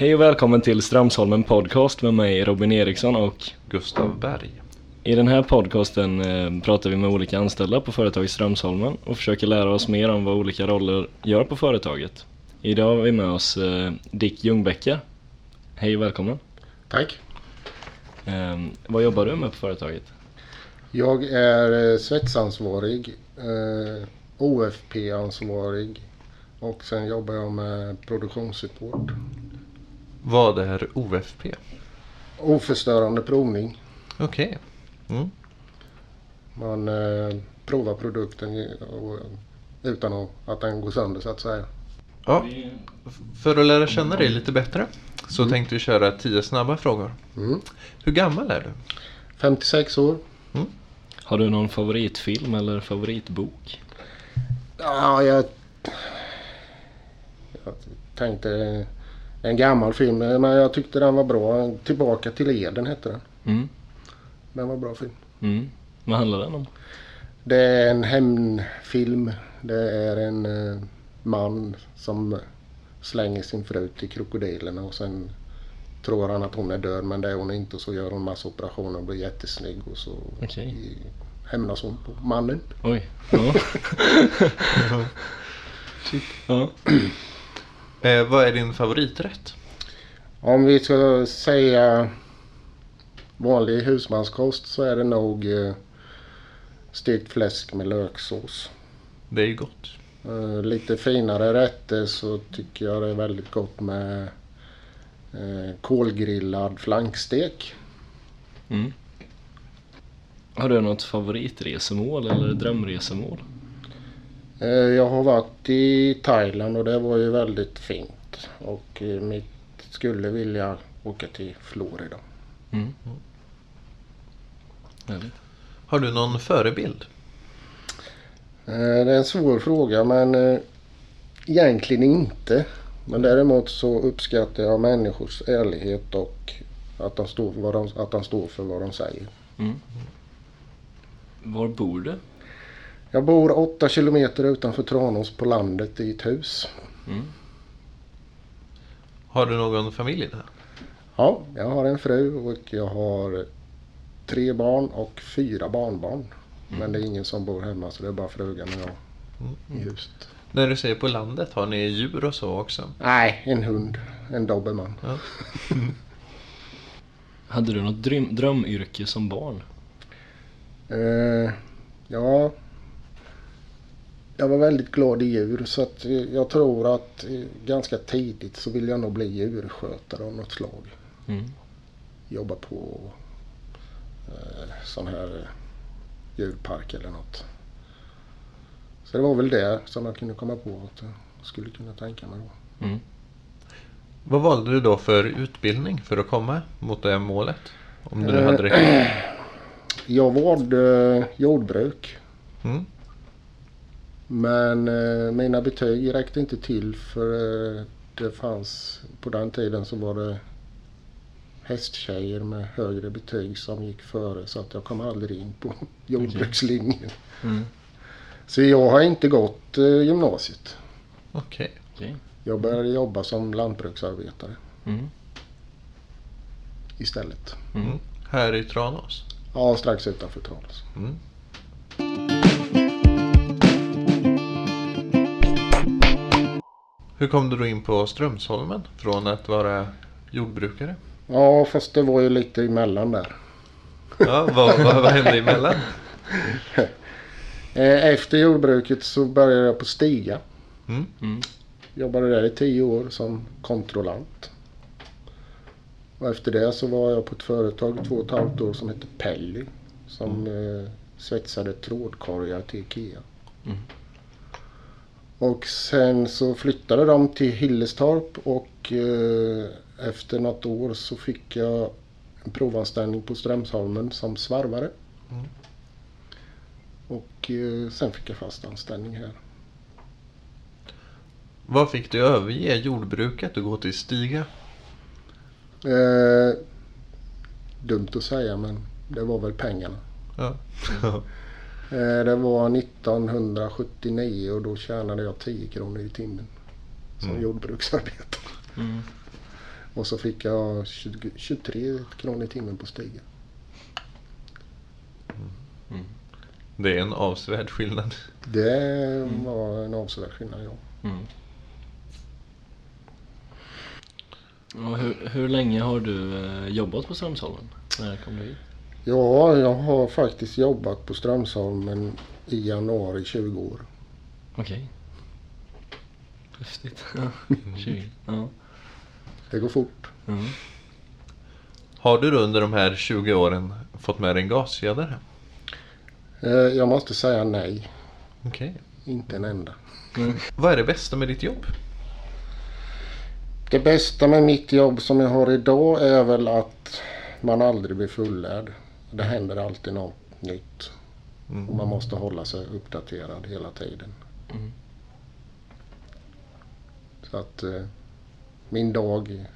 Hej och välkommen till Strömsholmen Podcast med mig Robin Eriksson och Gustav Berg. i den här podcasten eh, pratar vi med olika anställda på företaget Strömsholmen och försöker lära oss mer om vad olika roller gör på företaget. Idag har vi med oss eh, Dick Ljungbäcka. Hej och välkommen. Tack. Eh, vad jobbar du med på företaget? Jag är eh, svetsansvarig, OFP-ansvarig och sen jobbar jag med produktionssupport. Vad är OFP? Oförstörande provning. Okej. Mm. Man eh, provar produkten och, utan att, att den går sönder så att säga. Ja, för att lära känna dig lite bättre så tänkte vi köra 10 snabba frågor. Mm. Hur gammal är du? 56 år. Har du någon favoritfilm eller favoritbok? Ja, jag, jag tänkte en gammal film men jag tyckte den var bra. Tillbaka till Eden hette den. Mm. Den var bra film. Mm. Vad handlar den om? Det är en hämndfilm. Det är en eh, man som slänger sin fru till krokodilerna och sen tror han att hon är död men det är hon inte och så gör hon massa operationer och blir jättesnygg och så i- hämnas hon på mannen. Oj. Ja. ja. Eh, vad är din favoriträtt? Om vi ska säga vanlig husmanskost så är det nog eh, stekt fläsk med löksås. Det är ju gott. Eh, lite finare rätter så tycker jag det är väldigt gott med eh, kolgrillad flankstek. Mm. Har du något favoritresemål eller drömresemål? Eh, jag har varit i Thailand och det var ju väldigt fint. Och eh, mitt skulle vilja åka till Florida. Mm. Härligt. Har du någon förebild? Eh, det är en svår fråga men egentligen inte. Men däremot så uppskattar jag människors ärlighet och att de står för vad de, att de står för vad de säger. Mm. Var bor du? Jag bor åtta kilometer utanför Tranås på landet i ett hus. Mm. Har du någon familj där? Ja, jag har en fru och jag har tre barn och fyra barnbarn. Men det är ingen som bor hemma så det är bara frugan och jag i huset. När du säger på landet, har ni djur och så också? Nej, en hund. En dobermann. Ja. Hade du något dröm, drömyrke som barn? Eh, ja, jag var väldigt glad i djur så att eh, jag tror att eh, ganska tidigt så vill jag nog bli djurskötare av något slag. Mm. Jobba på eh, sån här eh, djurpark eller något. Så det var väl det som jag kunde komma på att jag skulle kunna tänka mig då. Mm. Vad valde du då för utbildning för att komma mot det målet? Om du nu hade det. Jag valde jordbruk Mm. Men eh, mina betyg räckte inte till för eh, det fanns på den tiden så var det hästtjejer med högre betyg som gick före så att jag kom aldrig in på jordbrukslinjen. Mm. Så jag har inte gått eh, gymnasiet. Okej. Okej. Jag började jobba som lantbruksarbetare Mm. istället. Mm. Här i Tranås? Ja, strax utanför Tranås. Hur kom du då in på Strömsholmen från att vara jordbrukare? Ja, fast det var ju lite emellan där. Ja, vad, vad, vad hände emellan? Eh, Efter jordbruket så började jag på Stiga. Mm. Mm. Jobbade där i tio år som kontrollant. Och efter det så var jag på ett företag två och ett halvt år som hette Pelly. Som eh, svetsade trådkorgar till Ikea. Mm. Och sen så flyttade de till Hillestorp och eh, efter något år så fick jag en provanställning på Strömsholmen som svarvare. Mm. Och eh, sen fick jag fast anställning här. Vad fick du överge jordbruket och gå till Stiga? Eh, dumt att säga men det var väl pengarna. Ja. Eh, det var 1979 och då tjänade jag 10 kronor i timmen som Mm. jordbruksarbetare. Mm. Och så fick jag 20, 23 kronor i timmen på stiga. Det är en avsevärd skillnad. Det var en avsevärd skillnad ja. Mm. Och hur, hur länge har du eh, jobbat på Strömsholmen? När kom du hit? Ja, jag har faktiskt jobbat på Strömsholmen i januari 20 år. Okej. Häftigt. Ja, 20. Ja. Det går fort. Mm. Har du då under de här 20 åren fått med dig en gaskedja? Eh, Jag måste säga nej. Okej. Inte en enda. Vad är det bästa med ditt jobb? Det bästa med mitt jobb som jag har idag är väl att man aldrig blir fullärd. Det händer alltid något nytt. Mm. Och man måste hålla sig uppdaterad hela tiden. Mm. Så att eh, min dag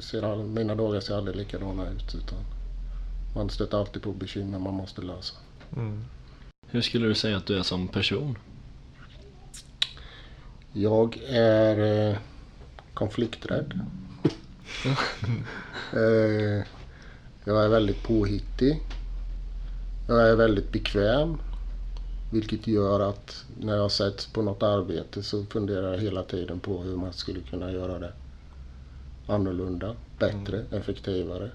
ser, all- mina dagar ser aldrig likadana ut. Utan man stöter alltid på bekymmer man måste lösa. Mm. Hur skulle du säga att du är som person? Jag är eh, konflikträdd. eh, jag är väldigt påhittig. Jag är väldigt bekväm. Vilket gör att när jag sätts på något arbete så funderar jag hela tiden på hur man skulle kunna göra det annorlunda, bättre, effektivare.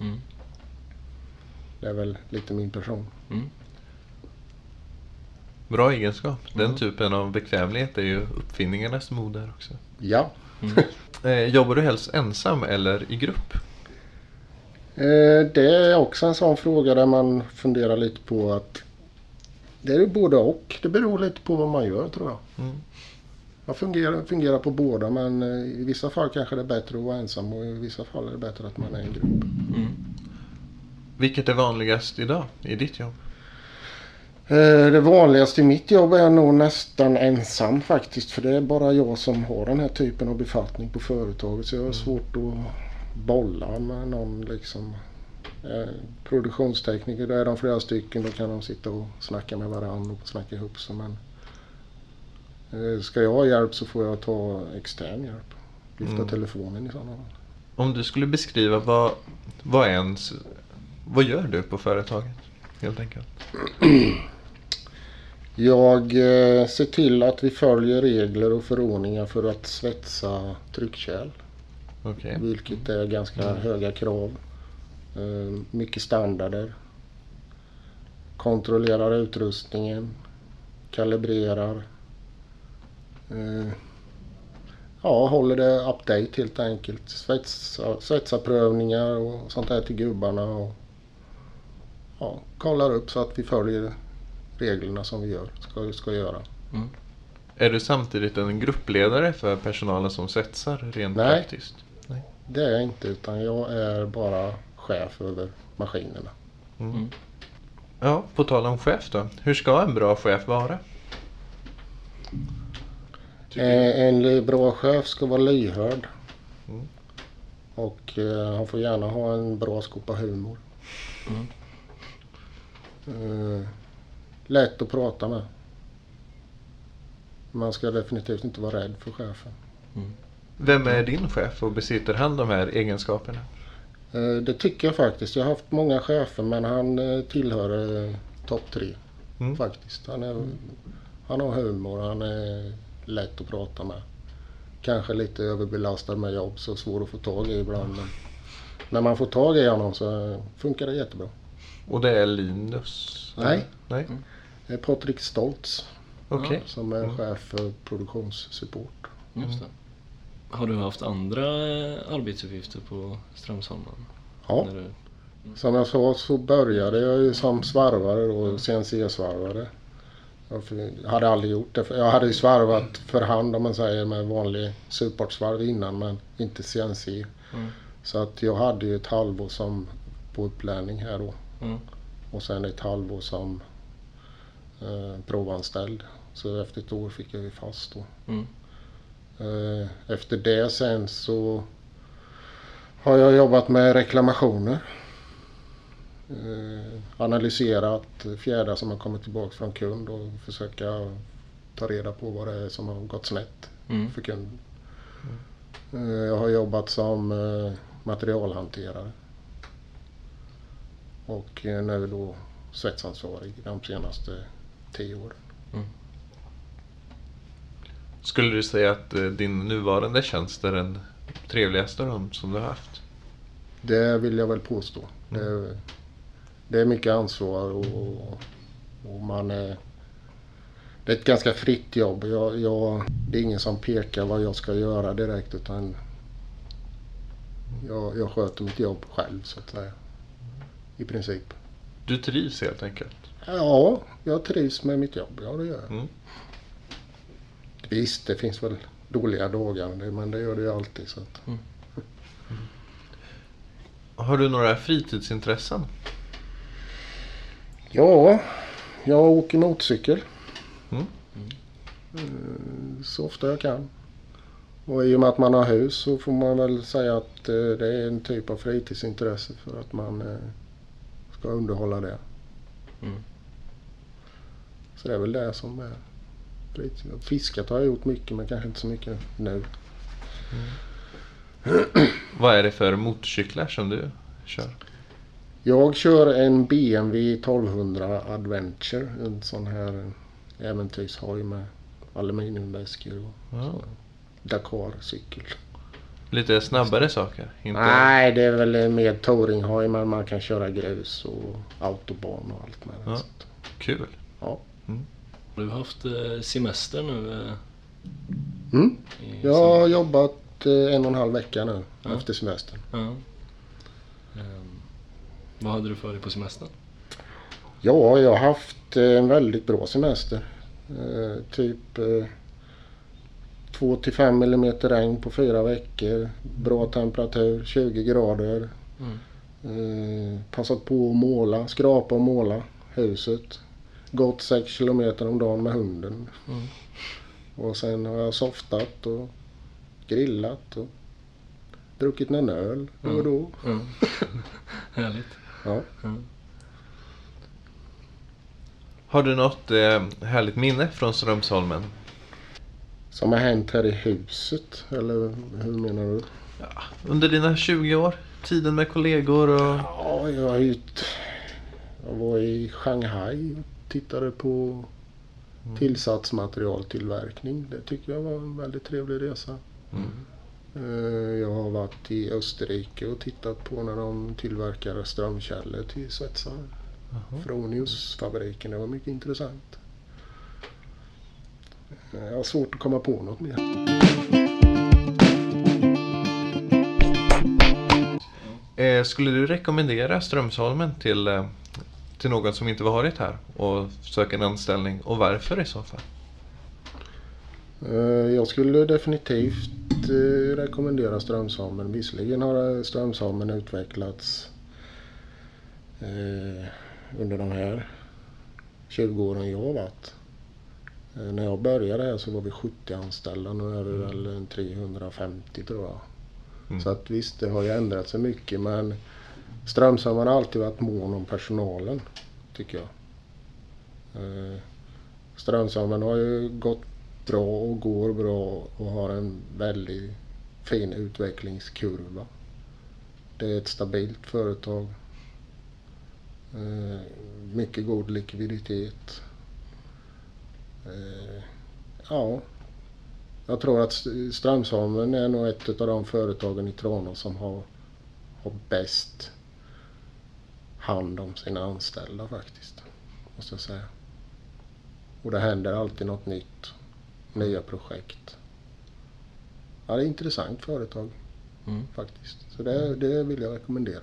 Mm. Mm. Det är väl lite min person. Mm. Bra egenskap. Den Mm. typen av bekvämlighet är ju uppfinningarnas moder också. Ja, Eh, jobbar du helst ensam eller i grupp? Eh, Det är också en sån fråga där man funderar lite på att det är både och. Det beror lite på vad man gör tror jag. Mm. Jag fungerar, fungerar på båda men eh, i vissa fall kanske det är bättre att vara ensam och i vissa fall är det bättre att man är i en grupp. Mm. Vilket är vanligast idag i ditt jobb? Eh, Det vanligaste i mitt jobb är nog nästan ensam faktiskt. För det är bara jag som har den här typen av befattning på företaget. Så jag har svårt att bolla med någon liksom. Eh, Produktionstekniker, där är de flera stycken. Då kan de sitta och snacka med varandra och snacka ihop sig. Men eh, ska jag ha hjälp så får jag ta extern hjälp. Lyfta Mm. telefonen i sådana fall. Om du skulle beskriva vad, vad, är ens, vad gör du på företaget? Helt enkelt. Jag eh, ser till att vi följer regler och förordningar för att svetsa tryckkärl. Okej. Vilket är ganska höga krav. Eh, Mycket standarder. Kontrollerar utrustningen. Kalibrerar. Eh, Ja, håller det update helt enkelt. Svetsa, svetsarprövningar och sånt där till gubbarna. Och, ja, kollar upp så att vi följer reglerna som vi gör, ska, ska göra. Är du samtidigt en gruppledare för personalen som svetsar rent Nej. praktiskt? Det är jag inte utan jag är bara chef över maskinerna. Mm. Ja, på tal om chef då. Hur ska en bra chef vara? Eh, En bra chef ska vara lyhörd. Mm. Och eh, han får gärna ha en bra skopa humor. Mm. Eh, lätt att prata med. Man ska definitivt inte vara rädd för chefen. Vem är din chef och besitter han de här egenskaperna? Eh, det tycker jag faktiskt. Jag har haft många chefer men han eh, tillhör eh, topp tre. Mm. Faktiskt. Han, är, han har humor. Han är lätt att prata med. Kanske lite överbelastad med jobb så svår att få tag i ibland. Men när man får tag i honom så funkar det jättebra. Och det är Linus? Nej. Nej? Det är Patrik Stoltz Okej. som är Mm. chef för produktionssupport. Just det. Har du haft andra eh, arbetsuppgifter på Strömsholmen? Ja, du... som jag sa så började jag ju som svarvare då, CNC-svarvare. Jag hade aldrig gjort det. Jag hade ju svarvat för hand om man säger med vanlig supportsvarv innan men inte CNC. Mm. Så att jag hade ju ett halvår som på upplärning här då. Mm. Och sen ett halvår som eh, provanställd. Så efter ett år fick jag ju fast då. Mm. Eh, efter det sen så har jag jobbat med reklamationer. Eh, analyserat fjädrar som har kommit tillbaka från kund och försöka ta reda på vad det är som har gått snett Mm. för kunden. Eh, Jag har jobbat som materialhanterare. Och nu då svetsansvarig de senaste tio åren. Skulle du säga att eh, din nuvarande tjänst är den trevligaste som du har haft? Det vill jag väl påstå. Det, det är mycket ansvar och, och man är... Det är ett ganska fritt jobb. Jag, jag, det är ingen som pekar vad jag ska göra direkt utan jag, jag sköter mitt jobb själv så att säga. I princip. Du trivs helt enkelt? Ja, jag trivs med mitt jobb. Ja, det gör jag. Mm. Visst, det finns väl dåliga dagar men det gör det ju alltid. Så att. Har du några fritidsintressen? Ja, jag åker motorcykel. Mm. Eh, Så ofta jag kan. Och i och med att man har hus så får man väl säga att eh, det är en typ av fritidsintresse för att man eh, ska underhålla det. Mm. Så det är väl det som är fritid. Fiskat har jag gjort mycket men kanske inte så mycket nu. Vad är det för motorcyklar som du kör? Jag kör en BMW 1200 Adventure. En sån här äventyrshoj med aluminiumväskor och Ja. Dakar-cykel. Lite snabbare saker? Inte... Nej, det är väl mer touringhoj men man kan köra grus och autobahn och allt med. Ja. Kul. ja. Har du haft eh, semester nu? eh, Mm. Jag har jobbat eh, en och en halv vecka nu Ja. efter semestern. Ja. Ehm, vad hade du för dig på semestern? Ja, jag har haft en väldigt bra semester. Eh, typ eh, 2 till 5 millimeter regn på fyra veckor. Bra temperatur, 20 grader. Mm. Eh, passat på att måla, skrapa och måla huset. Gått 6 kilometer om dagen med hunden. Mm. Och sen har jag softat och grillat och druckit någon öl då och då. Mm. Härligt. Ja. Mm. Har du något eh, härligt minne från Strömsholmen? Som har hänt här i huset, eller hur menar du? Under dina 20 år? Tiden med kollegor och... Ja, jag, har ju t- jag var i Shanghai tittade på tillsatsmaterialtillverkning. Det tycker jag var en väldigt trevlig resa. Mm. Eh, Jag har varit i Österrike och tittat på när de tillverkar strömkällor till svetsare. Froniusfabriken, det var mycket intressant. Eh, Jag har svårt att komma på något mer. Eh, skulle du rekommendera Strömsholmen till, till någon som inte varit här och söker en anställning? Och varför i så fall? Eh, Jag skulle definitivt eh, rekommendera Strömsholmen. Visserligen har Strömsholmen utvecklats eh, under de här 20 åren jag har varit. Eh, När jag började här så var vi 70 anställda. Nu är vi väl en 350 tror jag. Mm. Så att visst, det har ju ändrat sig mycket men Strömsholmen har alltid varit mån om personalen tycker jag. Eh, Strömsholmen har ju gått bra och går bra och har en väldigt fin utvecklingskurva. Det är ett stabilt företag. Eh, mycket god likviditet. Eh, ja, jag tror att Strömsholmen är nog ett av de företagen i Tranås som har, har bäst hand om sina anställda faktiskt. Måste jag säga. Och det händer alltid något nytt. Nya projekt. Ja, det är ett intressant företag Mm. faktiskt. Så det, det vill jag rekommendera.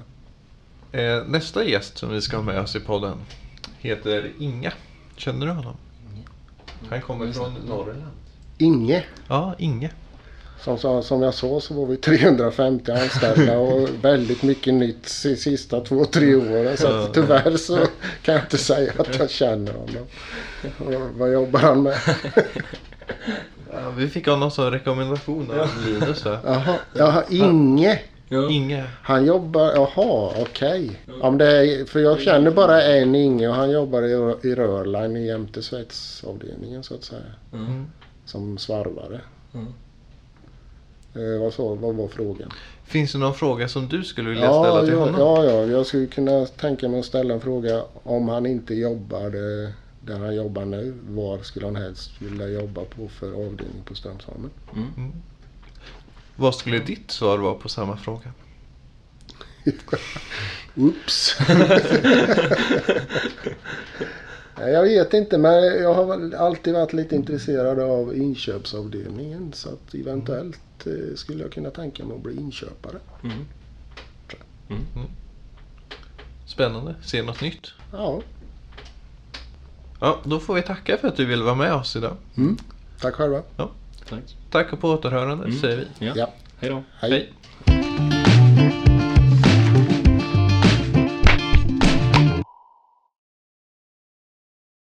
Eh, nästa gäst som vi ska ha med oss i podden heter Inga. Känner du honom? Han kommer från Norrland. Inge, Ja, Inge. Som, som jag sa så var vi 350 anställda och väldigt mycket nytt de sista två, tre åren. Så att tyvärr så kan jag inte säga att jag känner honom. Vad- Vad jobbar han med? Ja, vi fick honom som rekommendation av Linus. va? Jaha, jaha Inge. Ja. Inge. Han jobbar, jaha okej. Ja, det är, för jag känner bara en Inge och han jobbar i, i Rörline i jämte svetsavdelningen så att säga. Mm. Som svarvare. Mm. Eh, vad, sa, vad var frågan? Finns det någon fråga som du skulle vilja ställa till ja, honom? ja, ja, jag skulle kunna tänka mig att ställa en fråga om han inte jobbade där han jobbar nu. Var skulle han helst vilja jobba på för avdelning på Strömsholmen? Mm. Vad skulle ditt svar vara på samma fråga? Oops! Jag vet inte men jag har alltid varit lite intresserad av inköpsavdelningen så att eventuellt eh, skulle jag kunna tänka mig att bli inköpare. Mm. Spännande. Se något nytt. Ja, Ja, då får vi tacka för att du ville vara med oss idag. mm. tack själva. Tack. Tack och på återhörande Mm. säger vi. Ja. Ja. Hej då. Hej. Hej.